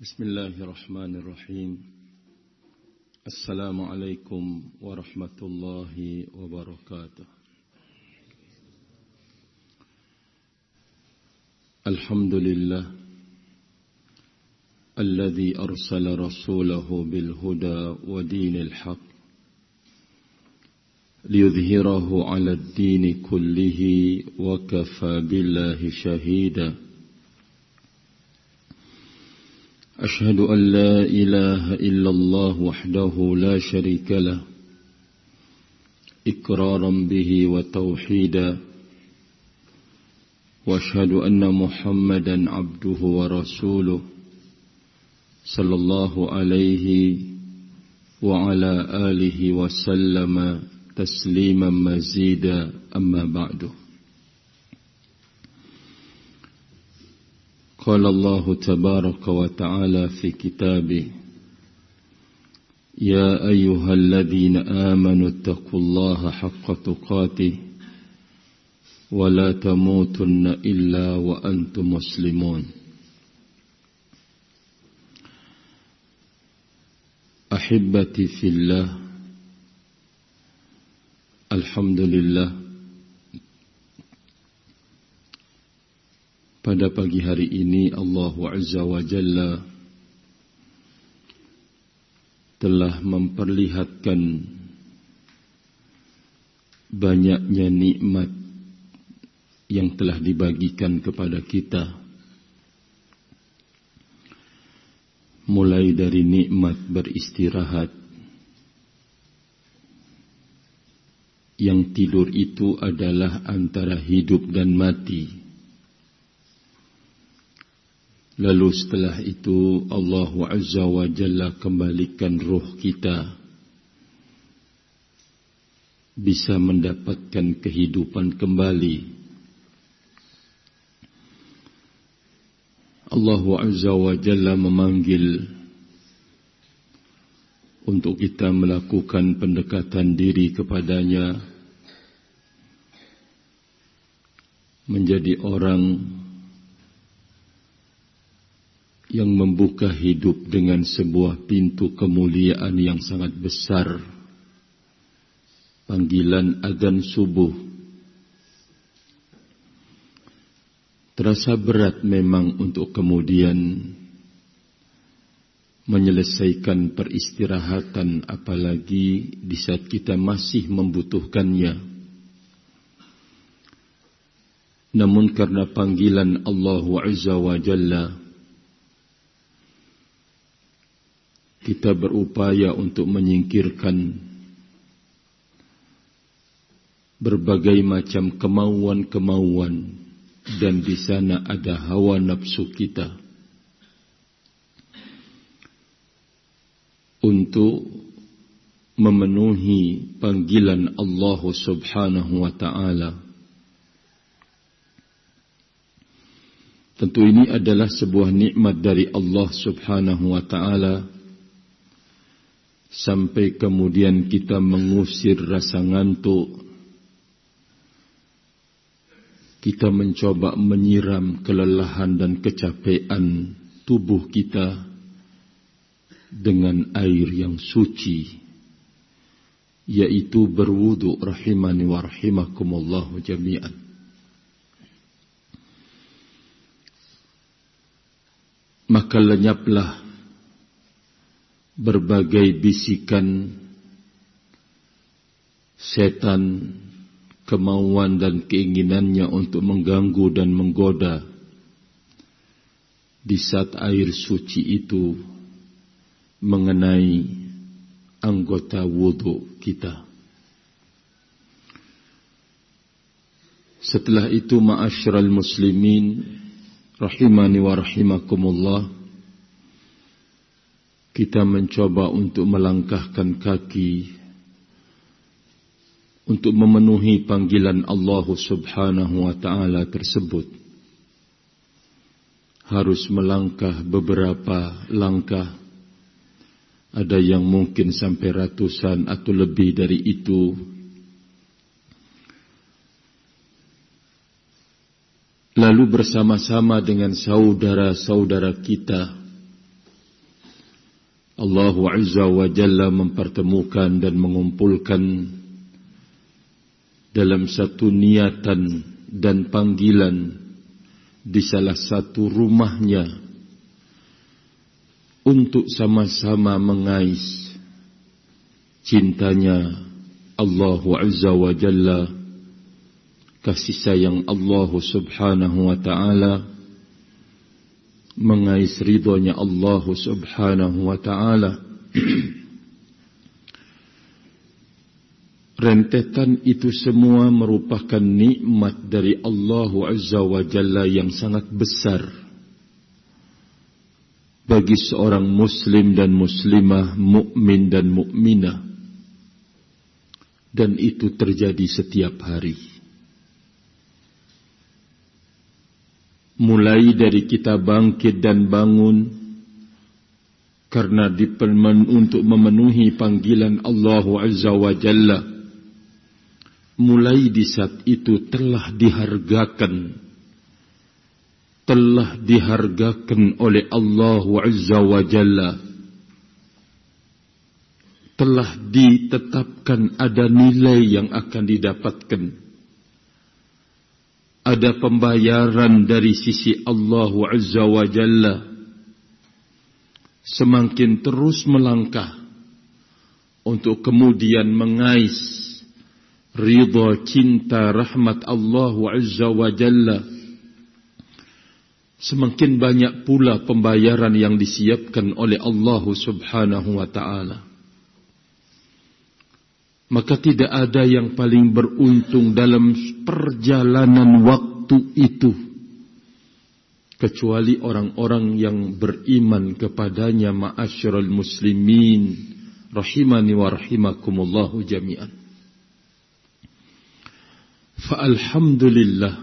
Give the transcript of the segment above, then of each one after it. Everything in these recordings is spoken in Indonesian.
بسم الله الرحمن الرحيم. السلام عليكم ورحمة الله وبركاته. الحمد لله الذي أرسل رسوله بالهدى ودين الحق ليظهره على الدين كله وكفى بالله شهيدا. أشهد أن لا إله إلا الله وحده لا شريك له إكرارا به وتوحيدا وأشهد أن محمدا عبده ورسوله صلى الله عليه وعلى آله وسلم تسليما مزيدا أما بعد. قال الله تبارك وتعالى في كتابه يا أيها الذين آمنوا اتقوا الله حق تقاته ولا تموتن إلا وأنتم مسلمون. أحبتي في الله الحمد لله Pada pagi hari ini Allah Azza wa Jalla telah memperlihatkan banyaknya nikmat yang telah dibagikan kepada kita. Mulai dari nikmat beristirahat. Yang tidur itu adalah antara hidup dan mati Lalu setelah itu Allah Azza wa Jalla kembalikan ruh kita bisa mendapatkan kehidupan kembali. Allah Azza wa Jalla memanggil untuk kita melakukan pendekatan diri kepadanya menjadi orang yang membuka hidup dengan sebuah pintu kemuliaan yang sangat besar. Panggilan adzan subuh. Terasa berat memang untuk kemudian menyelesaikan peristirahatan apalagi di saat kita masih membutuhkannya. Namun karena panggilan Allah Azza wa Jalla kita berupaya untuk menyingkirkan berbagai macam kemauan-kemauan dan di sana ada hawa nafsu kita untuk memenuhi panggilan Allah Subhanahu wa taala. Tentu ini adalah sebuah nikmat dari Allah Subhanahu wa taala sampai kemudian kita mengusir rasa ngantuk. Kita mencoba menyiram kelelahan dan kecapean tubuh kita dengan air yang suci, yaitu berwudu rahimani wa rahimakumullah jami'an. Maka lenyaplah berbagai bisikan setan, kemauan dan keinginannya untuk mengganggu dan menggoda di saat air suci itu mengenai anggota wudhu kita. Setelah itu ma'asyiral muslimin rahimani wa rahimakumullah kita mencoba untuk melangkahkan kaki untuk memenuhi panggilan Allah Subhanahu wa taala tersebut. Harus melangkah beberapa langkah. Ada yang mungkin sampai ratusan atau lebih dari itu. Lalu bersama-sama dengan saudara-saudara kita Allah Azza wa Jalla mempertemukan dan mengumpulkan dalam satu niatan dan panggilan di salah satu rumahnya untuk sama-sama mengais cintanya Allah Azza wa Jalla kasih sayang Allah Subhanahu wa taala mengais ridhonya Allah subhanahu wa ta'ala. Rentetan itu semua merupakan nikmat dari Allah azza wa jalla yang sangat besar. Bagi seorang muslim dan muslimah mukmin dan mukminah. Dan itu terjadi setiap hari mulai dari kita bangkit dan bangun karena dipemen untuk memenuhi panggilan Allah Azza wa Jalla. Mulai di saat itu telah dihargakan telah dihargakan oleh Allah Azza wa Jalla. Telah ditetapkan ada nilai yang akan didapatkan ada pembayaran dari sisi Allah Azza wa Jalla. Semakin terus melangkah untuk kemudian mengais ridha cinta rahmat Allah Azza wa Jalla. Semakin banyak pula pembayaran yang disiapkan oleh Allah Subhanahu wa taala maka tidak ada yang paling beruntung dalam perjalanan waktu itu. Kecuali orang-orang yang beriman kepadanya ma'asyiral muslimin rahimani wa rahimakumullahu jami'an. Fa alhamdulillah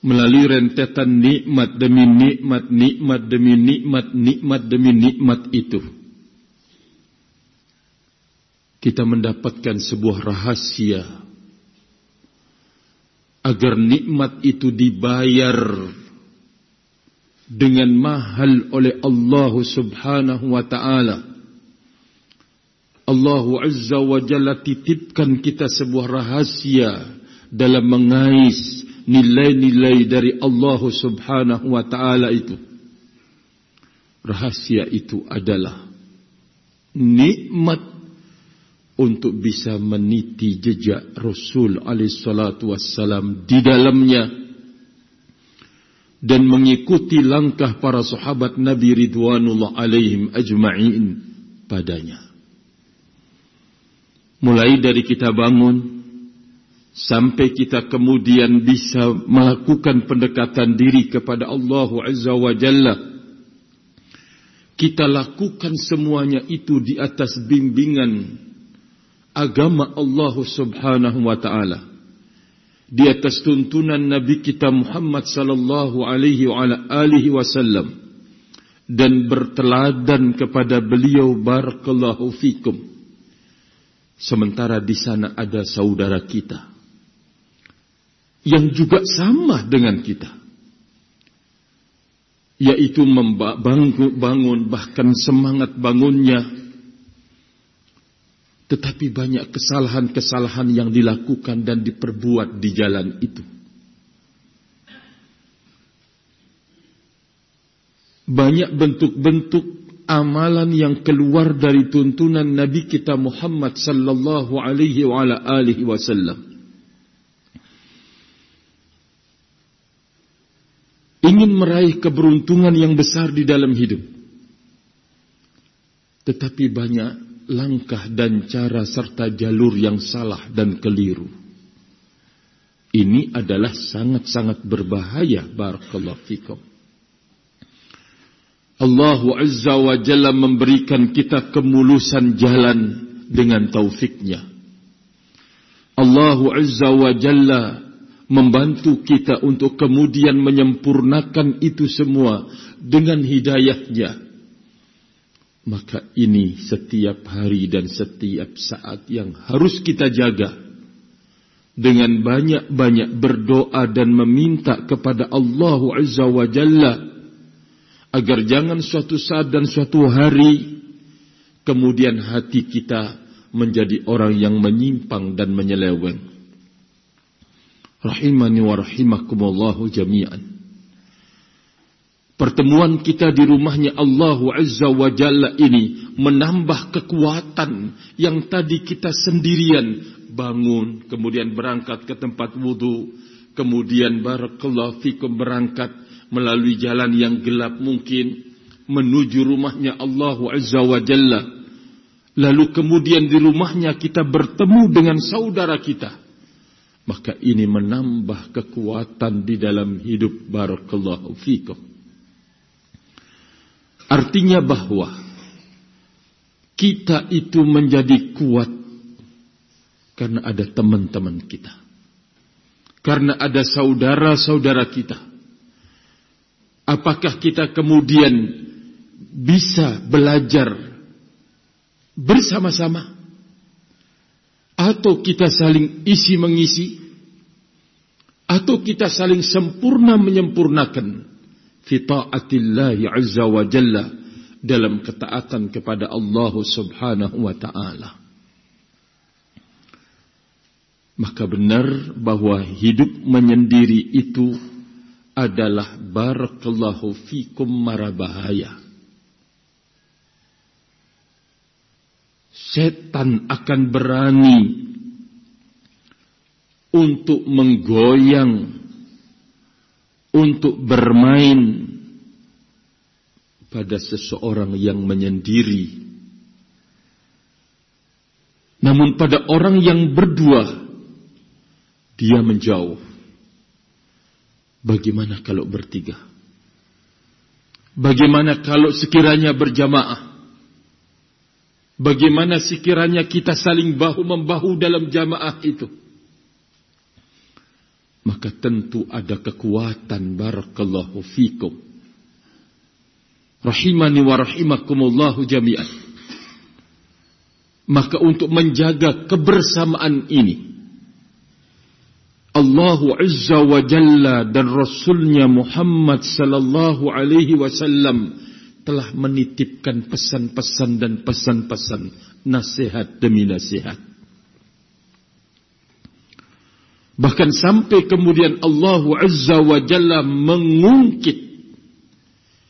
melalui rentetan nikmat demi nikmat nikmat demi nikmat nikmat demi nikmat itu kita mendapatkan sebuah rahasia agar nikmat itu dibayar dengan mahal oleh Allah Subhanahu wa taala. Allah Azza wa Jalla titipkan kita sebuah rahasia dalam mengais nilai-nilai dari Allah Subhanahu wa taala itu. Rahasia itu adalah nikmat untuk bisa meniti jejak Rasul alaihissalatu wassalam di dalamnya dan mengikuti langkah para sahabat Nabi Ridwanullah alaihim ajma'in padanya. Mulai dari kita bangun sampai kita kemudian bisa melakukan pendekatan diri kepada Allah Azza wa Jalla. Kita lakukan semuanya itu di atas bimbingan agama Allah Subhanahu wa taala. Di atas tuntunan Nabi kita Muhammad sallallahu alaihi wa alihi wasallam dan berteladan kepada beliau barakallahu fikum. Sementara di sana ada saudara kita yang juga sama dengan kita yaitu membangun bahkan semangat bangunnya tetapi banyak kesalahan-kesalahan yang dilakukan dan diperbuat di jalan itu. Banyak bentuk-bentuk amalan yang keluar dari tuntunan Nabi kita Muhammad sallallahu alaihi wa ala alihi wasallam. Ingin meraih keberuntungan yang besar di dalam hidup. Tetapi banyak langkah dan cara serta jalur yang salah dan keliru. Ini adalah sangat-sangat berbahaya barakallahu fikum. Allah Azza wa Jalla memberikan kita kemulusan jalan dengan taufiknya. Allah Azza wa Jalla membantu kita untuk kemudian menyempurnakan itu semua dengan hidayahnya maka ini setiap hari dan setiap saat yang harus kita jaga dengan banyak-banyak berdoa dan meminta kepada Allah Azza wa Jalla agar jangan suatu saat dan suatu hari kemudian hati kita menjadi orang yang menyimpang dan menyeleweng. Rahimani wa rahimakumullahu jami'an. Pertemuan kita di rumahnya Allah Azza wa Jalla ini menambah kekuatan yang tadi kita sendirian bangun, kemudian berangkat ke tempat wudhu, kemudian barakallahu fikum berangkat melalui jalan yang gelap mungkin menuju rumahnya Allah Azza wa Jalla. Lalu kemudian di rumahnya kita bertemu dengan saudara kita. Maka ini menambah kekuatan di dalam hidup barakallahu fikum. Artinya bahwa kita itu menjadi kuat karena ada teman-teman kita. Karena ada saudara-saudara kita. Apakah kita kemudian bisa belajar bersama-sama atau kita saling isi mengisi atau kita saling sempurna menyempurnakan fita'atillahi azza wa jalla dalam ketaatan kepada Allah subhanahu wa ta'ala. Maka benar bahwa hidup menyendiri itu adalah barakallahu fikum mara bahaya. Setan akan berani untuk menggoyang, untuk bermain pada seseorang yang menyendiri. Namun pada orang yang berdua, dia menjauh. Bagaimana kalau bertiga? Bagaimana kalau sekiranya berjamaah? Bagaimana sekiranya kita saling bahu-membahu dalam jamaah itu? Maka tentu ada kekuatan barakallahu fikum. Rahimani wa rahimakumullahu jami'an. Maka untuk menjaga kebersamaan ini. Allah Azza wa Jalla dan Rasulnya Muhammad sallallahu alaihi wasallam telah menitipkan pesan-pesan dan pesan-pesan nasihat demi nasihat. Bahkan sampai kemudian Allah Azza wa Jalla mengungkit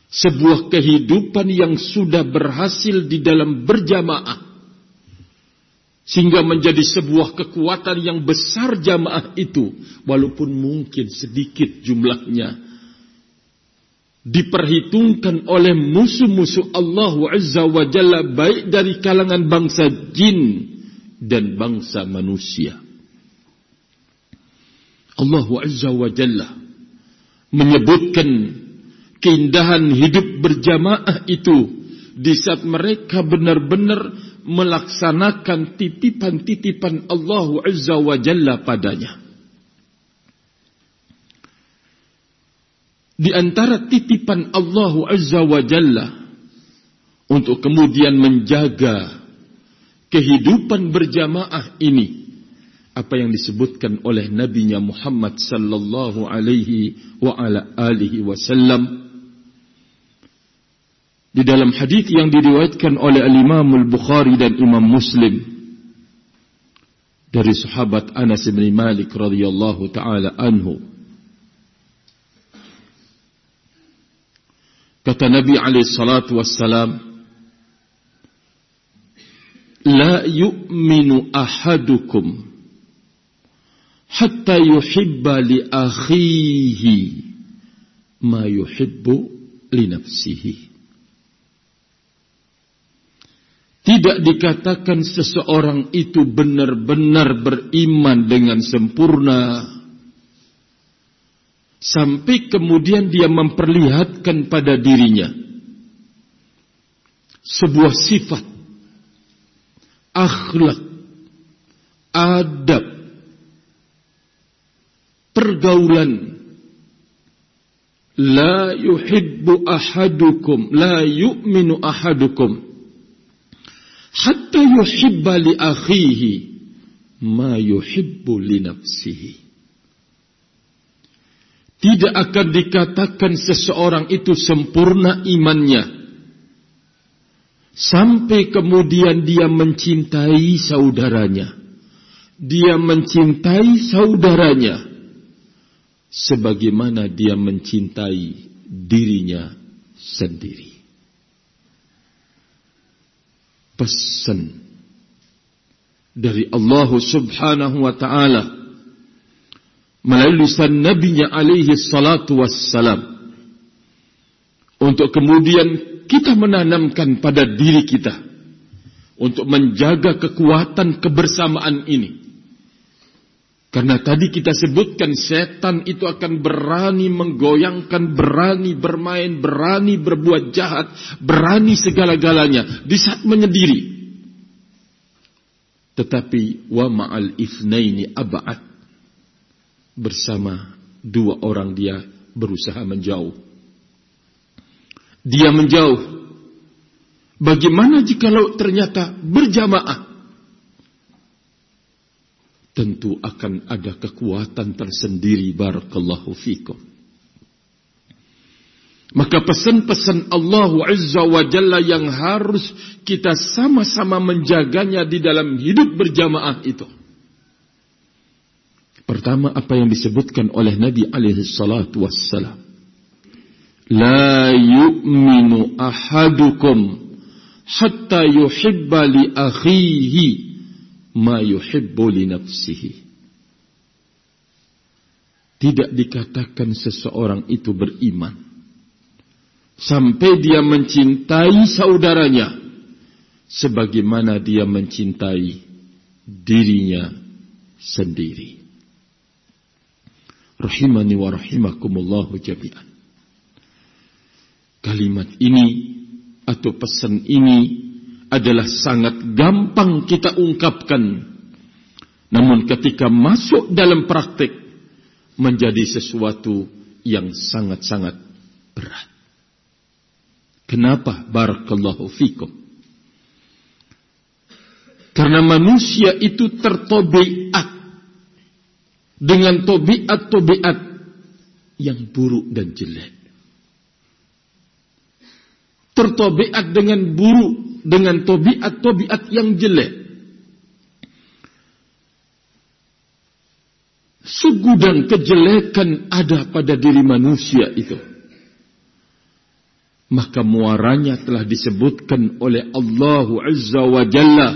sebuah kehidupan yang sudah berhasil di dalam berjamaah. Sehingga menjadi sebuah kekuatan yang besar jamaah itu. Walaupun mungkin sedikit jumlahnya diperhitungkan oleh musuh-musuh Allah Azza wa Jalla baik dari kalangan bangsa jin dan bangsa manusia. Allah Azza wa Jalla menyebutkan keindahan hidup berjamaah itu di saat mereka benar-benar melaksanakan titipan-titipan Allah Azza wa Jalla padanya. di antara titipan Allah Azza wa Jalla untuk kemudian menjaga kehidupan berjamaah ini apa yang disebutkan oleh nabinya Muhammad sallallahu alaihi wa ala alihi wasallam. Di dalam hadis yang diriwayatkan oleh al-Imam al-Bukhari dan Imam Muslim dari sahabat Anas bin Malik radhiyallahu taala anhu. Kata Nabi alaihi salatu wassalam, La yu'minu ahadukum hatta yuhibba li akhihi ma yuhibbu li nafsihi. Tidak dikatakan seseorang itu benar-benar beriman dengan sempurna Sampai kemudian dia memperlihatkan pada dirinya sebuah sifat, akhlak, adab, pergaulan. La yuhibbu ahadukum, la yu'minu ahadukum. Hatta yuhibba li akhihi ma yuhibbu li nafsihi tidak akan dikatakan seseorang itu sempurna imannya sampai kemudian dia mencintai saudaranya. Dia mencintai saudaranya sebagaimana dia mencintai dirinya sendiri. Pesan dari Allah Subhanahu wa taala melalui lisan nabinya alaihi salatu wassalam untuk kemudian kita menanamkan pada diri kita untuk menjaga kekuatan kebersamaan ini. Karena tadi kita sebutkan setan itu akan berani menggoyangkan, berani bermain, berani berbuat jahat, berani segala-galanya di saat menyendiri. Tetapi wa ma'al ifnaini aba'at bersama dua orang dia berusaha menjauh. Dia menjauh. Bagaimana jikalau ternyata berjamaah? Tentu akan ada kekuatan tersendiri barakallahu fikum. Maka pesan-pesan Allah Azza wa Jalla yang harus kita sama-sama menjaganya di dalam hidup berjamaah itu. Pertama apa yang disebutkan oleh Nabi alaihi salatu wassalam. La yu'minu ahadukum hatta yuhibba li akhihi ma yuhibbu li. Tidak dikatakan seseorang itu beriman sampai dia mencintai saudaranya sebagaimana dia mencintai dirinya sendiri rahimani wa rahimakumullahu jami'an. Kalimat ini atau pesan ini adalah sangat gampang kita ungkapkan. Namun ketika masuk dalam praktik menjadi sesuatu yang sangat-sangat berat. Kenapa? Barakallahu fikum. Karena manusia itu tertobiat dengan tobiat-tobiat yang buruk dan jelek. Tertobiat dengan buruk, dengan tobiat-tobiat yang jelek. Segudang kejelekan ada pada diri manusia itu. Maka muaranya telah disebutkan oleh Allah Azza wa Jalla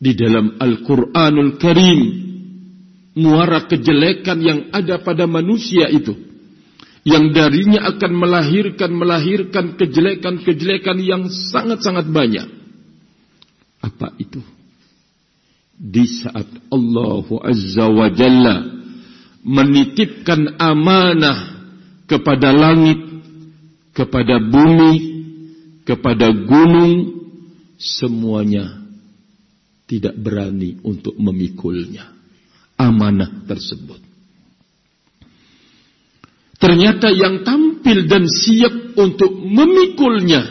di dalam Al-Quranul Karim muara kejelekan yang ada pada manusia itu yang darinya akan melahirkan melahirkan kejelekan-kejelekan yang sangat-sangat banyak. Apa itu? Di saat Allah Azza wa Jalla menitipkan amanah kepada langit kepada bumi kepada gunung semuanya tidak berani untuk memikulnya. Amanah tersebut. Ternyata yang tampil dan siap untuk memikulnya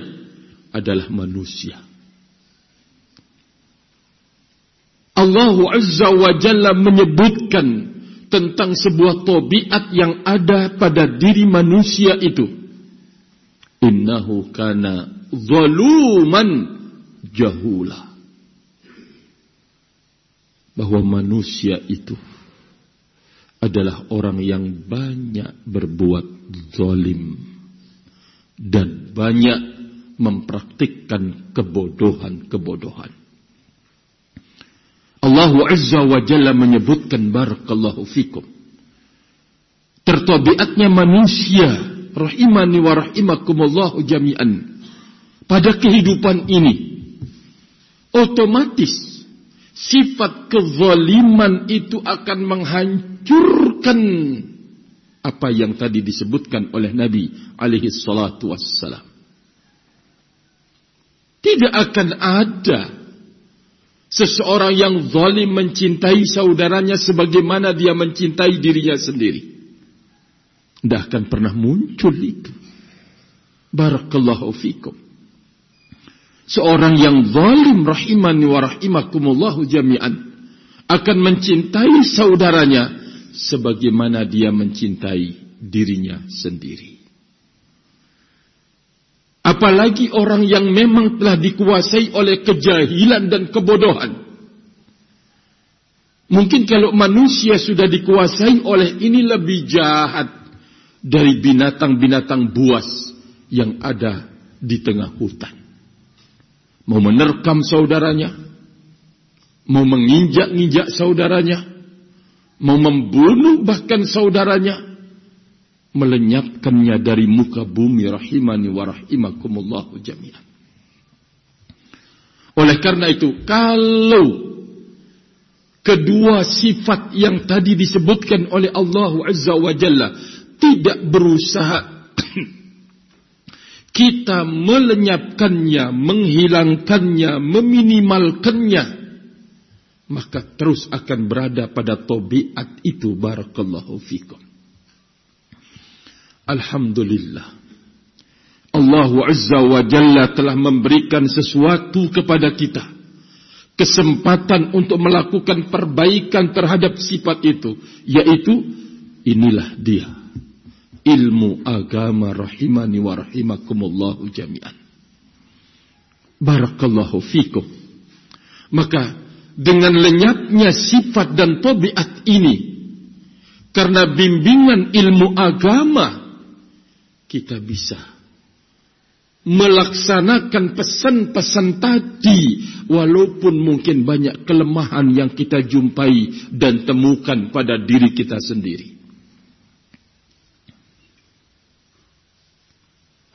adalah manusia. Allah Azza wa Jalla menyebutkan tentang sebuah tobiat yang ada pada diri manusia itu. Innahu kana zaluman jahula bahwa manusia itu adalah orang yang banyak berbuat zalim dan banyak mempraktikkan kebodohan-kebodohan. Allah Azza wa Jalla menyebutkan barakallahu fikum. Tertabiatnya manusia rahimani wa rahimakumullahu jami'an pada kehidupan ini otomatis sifat kezaliman itu akan menghancurkan apa yang tadi disebutkan oleh Nabi alaihi salatu wassalam. Tidak akan ada seseorang yang zalim mencintai saudaranya sebagaimana dia mencintai dirinya sendiri. Tidak akan pernah muncul itu. Barakallahu fikum seorang yang zalim rahimani wa rahimakumullahu jami'an akan mencintai saudaranya sebagaimana dia mencintai dirinya sendiri. Apalagi orang yang memang telah dikuasai oleh kejahilan dan kebodohan. Mungkin kalau manusia sudah dikuasai oleh ini lebih jahat dari binatang-binatang buas yang ada di tengah hutan. Mau menerkam saudaranya, mau menginjak-injak saudaranya, mau membunuh bahkan saudaranya, melenyapkannya dari muka bumi rahimani wa rahimakumullahu jami'an. Oleh karena itu, kalau kedua sifat yang tadi disebutkan oleh Allah Azza wa Jalla tidak berusaha kita melenyapkannya, menghilangkannya, meminimalkannya, maka terus akan berada pada tobiat itu barakallahu fikum. Alhamdulillah. Allah Azza wa Jalla telah memberikan sesuatu kepada kita kesempatan untuk melakukan perbaikan terhadap sifat itu yaitu inilah dia ilmu agama rahimani wa rahimakumullahu jami'an barakallahu fikum maka dengan lenyapnya sifat dan tabiat ini karena bimbingan ilmu agama kita bisa melaksanakan pesan-pesan tadi walaupun mungkin banyak kelemahan yang kita jumpai dan temukan pada diri kita sendiri.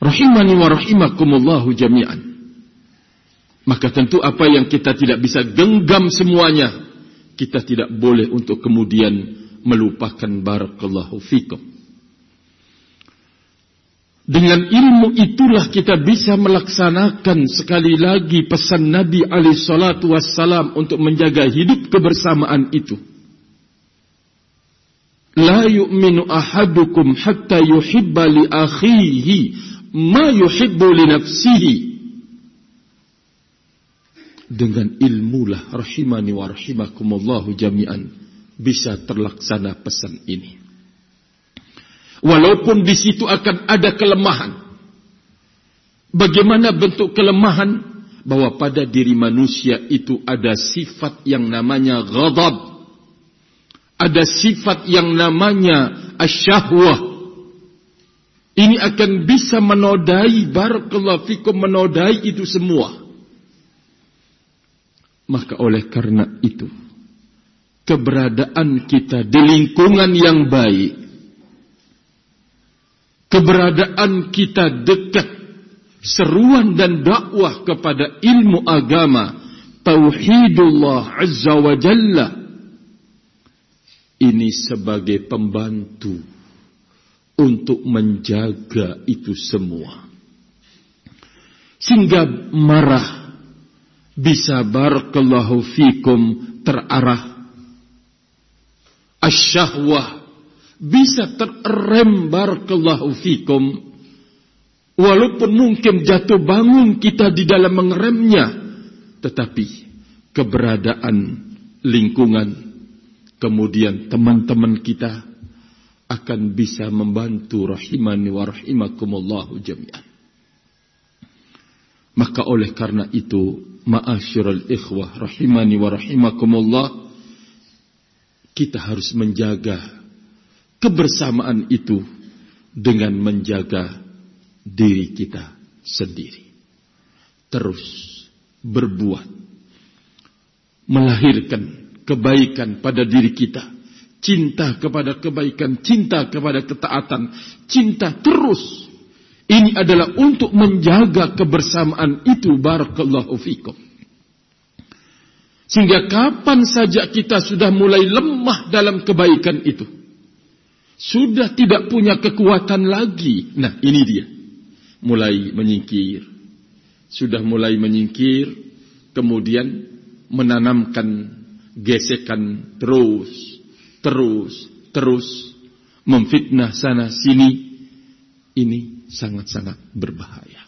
Rahimani wa rahimakumullahu jami'an. Maka tentu apa yang kita tidak bisa genggam semuanya, kita tidak boleh untuk kemudian melupakan barakallahu fikum. Dengan ilmu itulah kita bisa melaksanakan sekali lagi pesan Nabi alaihi salatu wassalam untuk menjaga hidup kebersamaan itu. La yu'minu ahadukum hatta yuhibba li akhihi ma yuhibbu li nafsihi. Dengan ilmulah rahimani wa rahimakumullahu jami'an bisa terlaksana pesan ini. Walaupun di situ akan ada kelemahan. Bagaimana bentuk kelemahan? Bahwa pada diri manusia itu ada sifat yang namanya ghadab. Ada sifat yang namanya asyahwah. Ini akan bisa menodai barakallahu fikum menodai itu semua. Maka oleh karena itu keberadaan kita di lingkungan yang baik keberadaan kita dekat seruan dan dakwah kepada ilmu agama tauhidullah azza wa jalla ini sebagai pembantu untuk menjaga itu semua. Sehingga marah bisa barakallahu fikum terarah. Asyahwah. Bisa terrem barakallahu fikum. Walaupun mungkin jatuh bangun kita di dalam mengeremnya tetapi keberadaan lingkungan kemudian teman-teman kita akan bisa membantu rahimani wa rahimakumullahu jami'an. Maka oleh karena itu ma'asyiral ikhwah rahimani wa rahimakumullah kita harus menjaga kebersamaan itu dengan menjaga diri kita sendiri. Terus berbuat, melahirkan kebaikan pada diri kita, cinta kepada kebaikan, cinta kepada ketaatan, cinta terus. Ini adalah untuk menjaga kebersamaan itu barakallahu fikum. Sehingga kapan saja kita sudah mulai lemah dalam kebaikan itu, sudah tidak punya kekuatan lagi. Nah, ini dia. Mulai menyingkir. Sudah mulai menyingkir, kemudian menanamkan gesekan terus, terus, terus, memfitnah sana sini. Ini sangat-sangat berbahaya.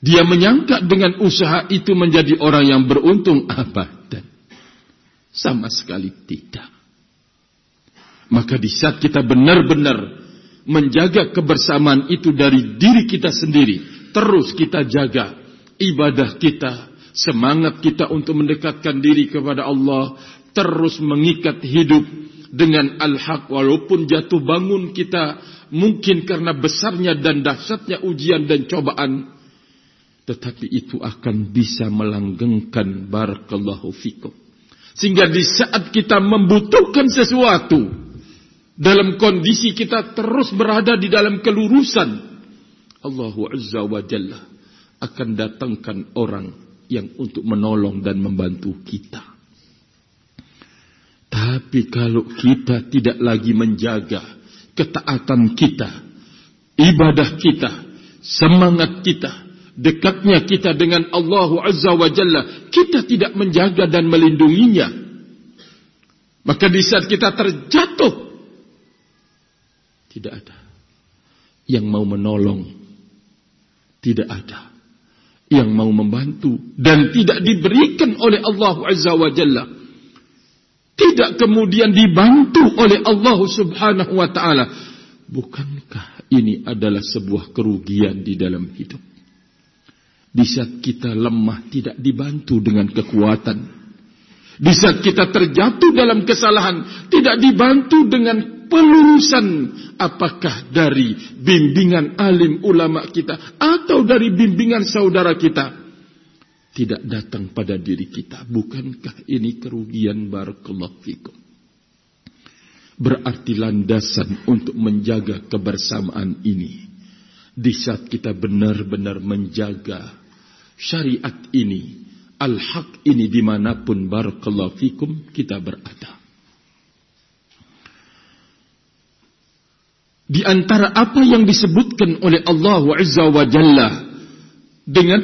Dia menyangka dengan usaha itu menjadi orang yang beruntung abadan. Sama sekali tidak. Maka di saat kita benar-benar menjaga kebersamaan itu dari diri kita sendiri, terus kita jaga ibadah kita, semangat kita untuk mendekatkan diri kepada Allah, terus mengikat hidup dengan al-haq walaupun jatuh bangun kita mungkin karena besarnya dan dahsyatnya ujian dan cobaan tetapi itu akan bisa melanggengkan barakallahu fikum sehingga di saat kita membutuhkan sesuatu dalam kondisi kita terus berada di dalam kelurusan Allah Azza wa Jalla akan datangkan orang yang untuk menolong dan membantu kita. Tapi kalau kita tidak lagi menjaga ketaatan kita, ibadah kita, semangat kita, dekatnya kita dengan Allah Azza wa Jalla, kita tidak menjaga dan melindunginya. Maka di saat kita terjatuh, tidak ada yang mau menolong. Tidak ada yang mau membantu dan tidak diberikan oleh Allah Azza wa Jalla. Tidak kemudian dibantu oleh Allah Subhanahu wa taala. Bukankah ini adalah sebuah kerugian di dalam hidup? Di saat kita lemah tidak dibantu dengan kekuatan. Di saat kita terjatuh dalam kesalahan tidak dibantu dengan pelurusan apakah dari bimbingan alim ulama kita atau dari bimbingan saudara kita tidak datang pada diri kita. Bukankah ini kerugian? Barakallahu fikum. Berarti landasan untuk menjaga kebersamaan ini di saat kita benar-benar menjaga syariat ini al-haq ini di mana pun barakallahu fikum kita berada. Di antara apa yang disebutkan oleh Allah Azza wa Jalla dengan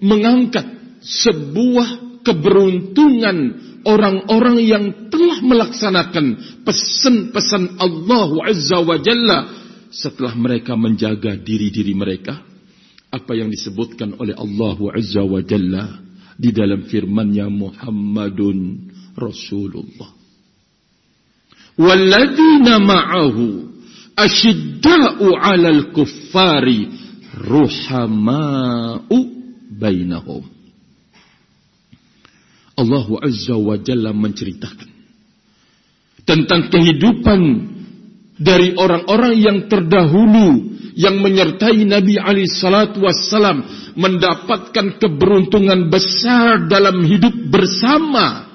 mengangkat sebuah keberuntungan orang-orang yang telah melaksanakan pesan-pesan Allah Azza wa Jalla setelah mereka menjaga diri-diri mereka apa yang disebutkan oleh Allah Azza wa Jalla di dalam firman-Nya Muhammadun Rasulullah walladzina ma'ahu asyidda'u 'alal kuffari ruhama'u bainahum. Allah Azza wa Jalla menceritakan tentang kehidupan dari orang-orang yang terdahulu yang menyertai Nabi Ali Salatu Wassalam mendapatkan keberuntungan besar dalam hidup bersama.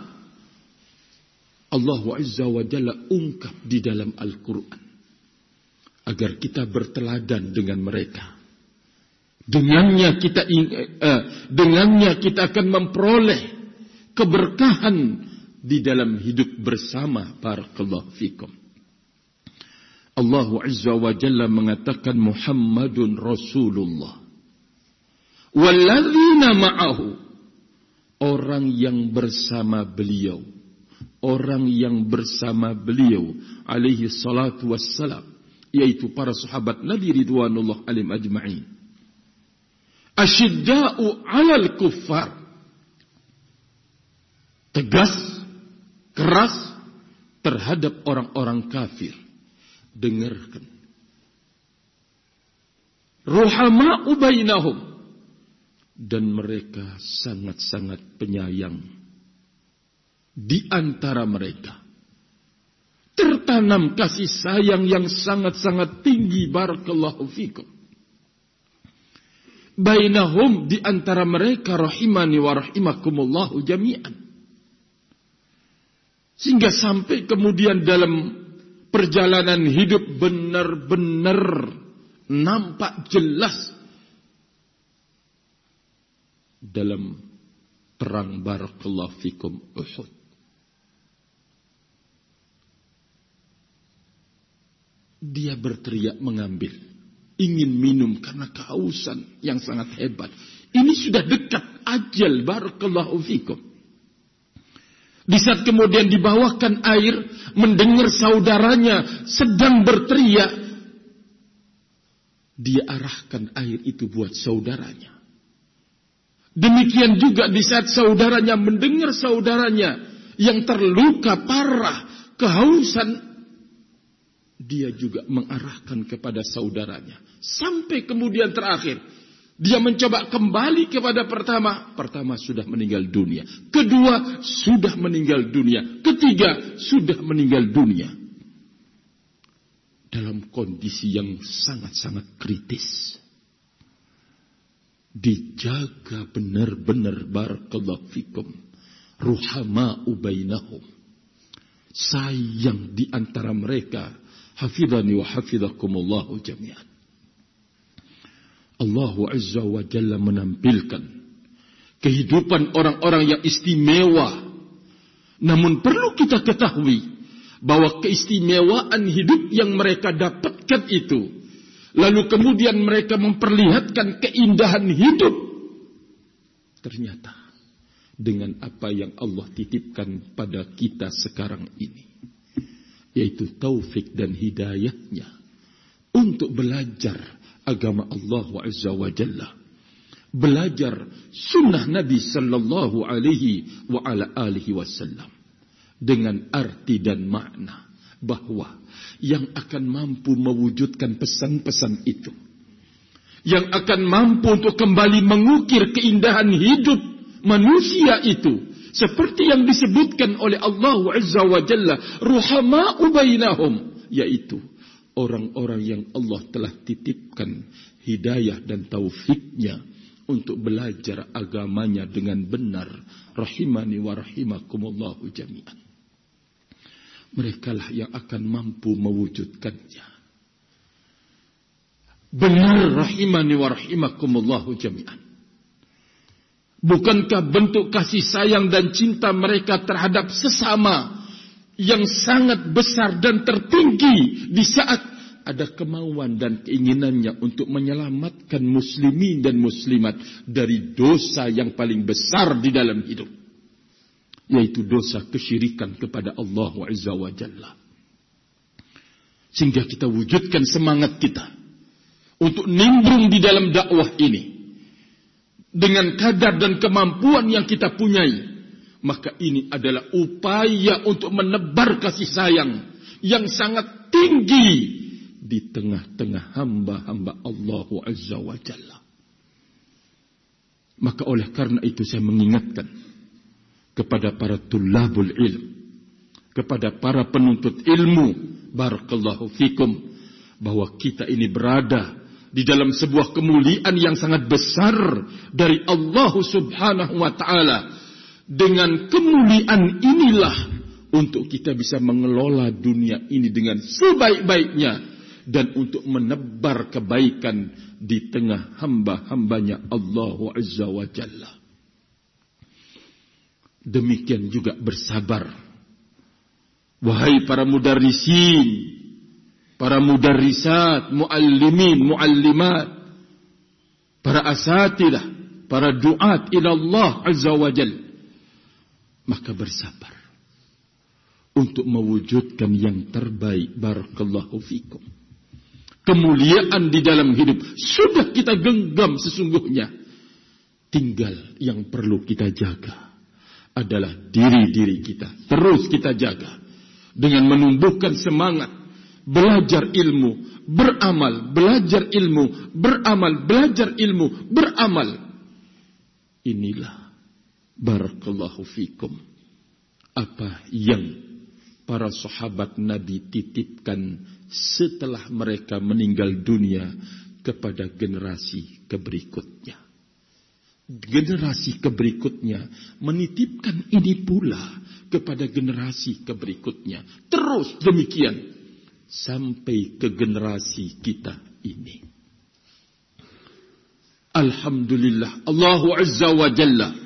Allah Azza wa Jalla ungkap di dalam Al-Quran agar kita berteladan dengan mereka. Dengannya kita uh, dengannya kita akan memperoleh keberkahan di dalam hidup bersama barakallahu fikum. Allah Azza wa Jalla mengatakan Muhammadun Rasulullah. Walladzina ma'ahu orang yang bersama beliau, orang yang bersama beliau alaihi salatu wassalam yaitu para sahabat Nabi Ridwanullah alim ajma'in. Asyidda'u 'alal kuffar. Tegas, keras terhadap orang-orang kafir. Dengarkan. Ruhama'u bainahum. Dan mereka sangat-sangat penyayang di antara mereka. Tertanam kasih sayang yang sangat-sangat tinggi. Barakallahu fikum. Bainahum di antara mereka rahimani wa rahimakumullahu jami'an sehingga sampai kemudian dalam perjalanan hidup benar-benar nampak jelas dalam perang barakallahu fikum Uhud Dia berteriak mengambil. Ingin minum karena kehausan yang sangat hebat. Ini sudah dekat ajal barakallahu fikum. Di saat kemudian dibawakan air, mendengar saudaranya sedang berteriak, dia arahkan air itu buat saudaranya. Demikian juga di saat saudaranya mendengar saudaranya yang terluka parah, kehausan, dia juga mengarahkan kepada saudaranya. Sampai kemudian terakhir, dia mencoba kembali kepada pertama. Pertama sudah meninggal dunia. Kedua sudah meninggal dunia. Ketiga sudah meninggal dunia. Dalam kondisi yang sangat-sangat kritis. Dijaga benar-benar barakallahu fikum. Ruhama ubainahum. Sayang di antara mereka hafidhani wa hafidhakumullahu jami'an. Allah Azza wa Jalla menampilkan kehidupan orang-orang yang istimewa. Namun perlu kita ketahui bahwa keistimewaan hidup yang mereka dapatkan itu lalu kemudian mereka memperlihatkan keindahan hidup ternyata dengan apa yang Allah titipkan pada kita sekarang ini yaitu taufik dan hidayahnya untuk belajar agama Allah Azza wa Jalla. Belajar sunnah Nabi sallallahu alaihi wa ala alihi wasallam dengan arti dan makna bahwa yang akan mampu mewujudkan pesan-pesan itu yang akan mampu untuk kembali mengukir keindahan hidup manusia itu seperti yang disebutkan oleh Allah Azza wa Jalla, ruhama'u bainahum, yaitu orang-orang yang Allah telah titipkan hidayah dan taufiknya untuk belajar agamanya dengan benar. Rahimani wa rahimakumullahu jami'an. Mereka lah yang akan mampu mewujudkannya. Benar rahimani wa rahimakumullahu jami'an. Bukankah bentuk kasih sayang dan cinta mereka terhadap sesama yang sangat besar dan tertinggi di saat ada kemauan dan keinginannya untuk menyelamatkan muslimin dan muslimat dari dosa yang paling besar di dalam hidup. Yaitu dosa kesyirikan kepada Allah Azza wa Jalla. Sehingga kita wujudkan semangat kita untuk nimbrung di dalam dakwah ini dengan kadar dan kemampuan yang kita punyai, maka ini adalah upaya untuk menebar kasih sayang yang sangat tinggi di tengah-tengah hamba-hamba Allah Azza wa Jalla. Maka oleh karena itu saya mengingatkan kepada para tulabul ilm, kepada para penuntut ilmu, barakallahu fikum, bahwa kita ini berada di dalam sebuah kemuliaan yang sangat besar dari Allah Subhanahu wa taala. Dengan kemuliaan inilah untuk kita bisa mengelola dunia ini dengan sebaik-baiknya dan untuk menebar kebaikan di tengah hamba-hambanya Allah Azza wa Jalla. Demikian juga bersabar. Wahai para mudarrisin, para mudarrisat, muallimin, muallimat, para asatidah, para duat ila Allah Azza wa Jal. Maka bersabar untuk mewujudkan yang terbaik. Barakallahu fikum. Kemuliaan di dalam hidup sudah kita genggam sesungguhnya. Tinggal yang perlu kita jaga adalah diri-diri kita. Terus kita jaga dengan menumbuhkan semangat belajar ilmu, beramal, belajar ilmu, beramal, belajar ilmu, beramal. Inilah barakallahu fikum. Apa yang para sahabat Nabi titipkan setelah mereka meninggal dunia kepada generasi keberikutnya. Generasi keberikutnya menitipkan ini pula kepada generasi keberikutnya. Terus demikian sampai ke generasi kita ini. Alhamdulillah Allah Azza wa Jalla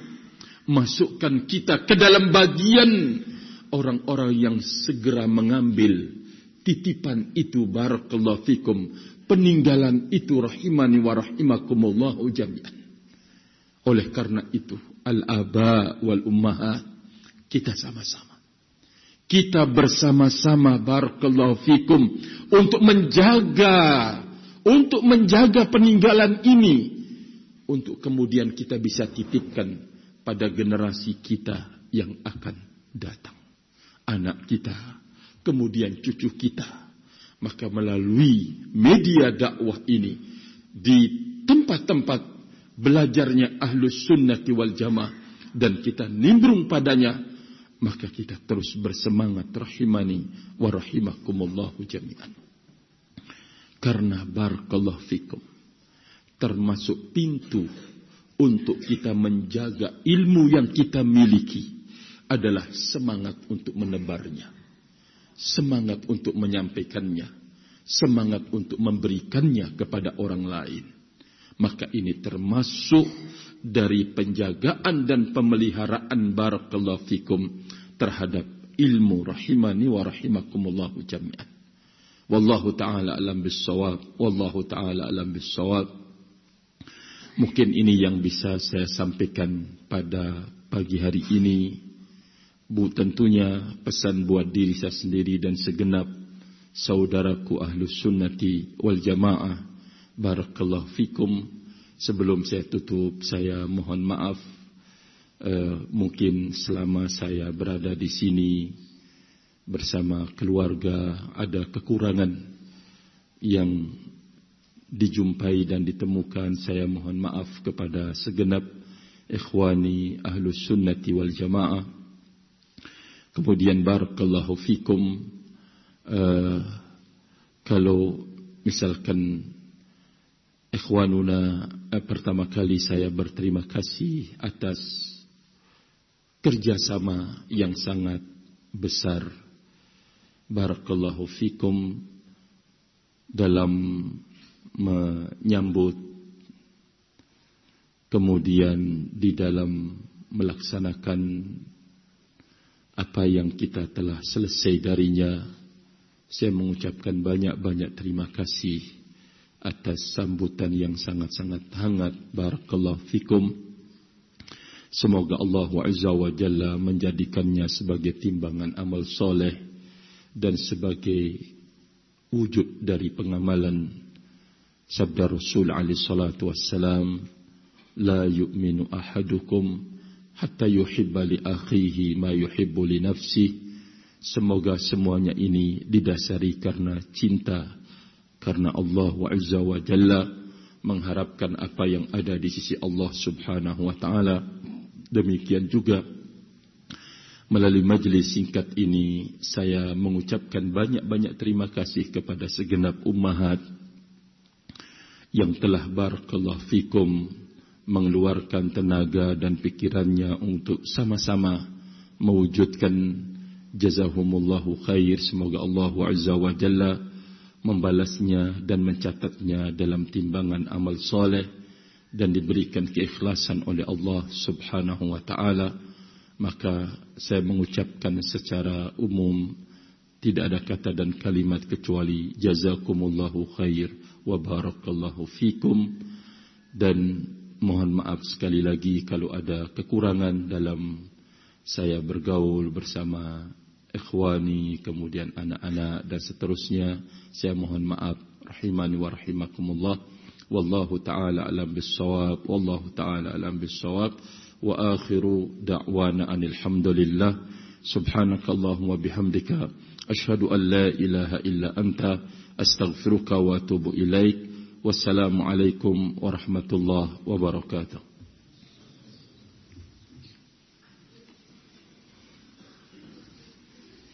masukkan kita ke dalam bagian orang-orang yang segera mengambil titipan itu. Barakallahu fikum. Peninggalan itu rahimani wa rahimakumullah jami'an. Oleh karena itu al-aba wal ummahat kita sama-sama. Kita bersama-sama barakallahu fikum untuk menjaga untuk menjaga peninggalan ini. Untuk kemudian kita bisa titipkan pada generasi kita yang akan datang. Anak kita kemudian cucu kita. Maka melalui media dakwah ini di tempat-tempat belajarnya ahlus sunnati wal jamaah dan kita nimbrung padanya maka kita terus bersemangat rahimani wa rahimakumullahu jami'an. Karena barakallahu fikum termasuk pintu untuk kita menjaga ilmu yang kita miliki adalah semangat untuk menebarnya semangat untuk menyampaikannya semangat untuk memberikannya kepada orang lain maka ini termasuk dari penjagaan dan pemeliharaan barakallahu fikum terhadap ilmu rahimani wa rahimakumullahu jami'an. Wallahu taala alam bissawab. Wallahu taala alam bissawab. Mungkin ini yang bisa saya sampaikan pada pagi hari ini. Bu tentunya pesan buat diri saya sendiri dan segenap saudaraku ahlus sunnati wal jamaah. Barakallahu fikum. Sebelum saya tutup, saya mohon maaf uh, mungkin selama saya berada di sini bersama keluarga ada kekurangan yang dijumpai dan ditemukan saya mohon maaf kepada segenap ikhwani ahlus sunnati wal jamaah kemudian barakallahu fikum uh, kalau misalkan ikhwanuna uh, pertama kali saya berterima kasih atas kerjasama yang sangat besar. Barakallahu fikum dalam menyambut kemudian di dalam melaksanakan apa yang kita telah selesai darinya. Saya mengucapkan banyak-banyak terima kasih atas sambutan yang sangat-sangat hangat. Barakallahu fikum. Semoga Allah Azza wa Jalla menjadikannya sebagai timbangan amal soleh dan sebagai wujud dari pengamalan sabda Rasul alaihi salatu wassalam la yu'minu ahadukum hatta yuhibba li akhihi ma yuhibbu li nafsi semoga semuanya ini didasari karena cinta karena Allah Azza wa Jalla mengharapkan apa yang ada di sisi Allah Subhanahu wa taala. Demikian juga melalui majlis singkat ini saya mengucapkan banyak-banyak terima kasih kepada segenap ummahat yang telah barakallahu fikum mengeluarkan tenaga dan pikirannya untuk sama-sama mewujudkan jazahumullahu khair. Semoga Allah azza wa jalla membalasnya dan mencatatnya dalam timbangan amal soleh dan diberikan keikhlasan oleh Allah Subhanahu wa taala. Maka saya mengucapkan secara umum tidak ada kata dan kalimat kecuali jazakumullahu khair wabarakallahu fikum. Dan mohon maaf sekali lagi kalau ada kekurangan dalam saya bergaul bersama ikhwani kemudian anak-anak dan seterusnya. Saya mohon maaf rahimani wa rahimakumullah. Wallahu taala alam bisawab wallahu taala alam bisawab wa akhiru da'wana alhamdulillah subhanakallahumma bihamdika. Ashhadu an la ilaha illa anta. أستغفرك وأتوب إليك والسلام عليكم ورحمة الله وبركاته.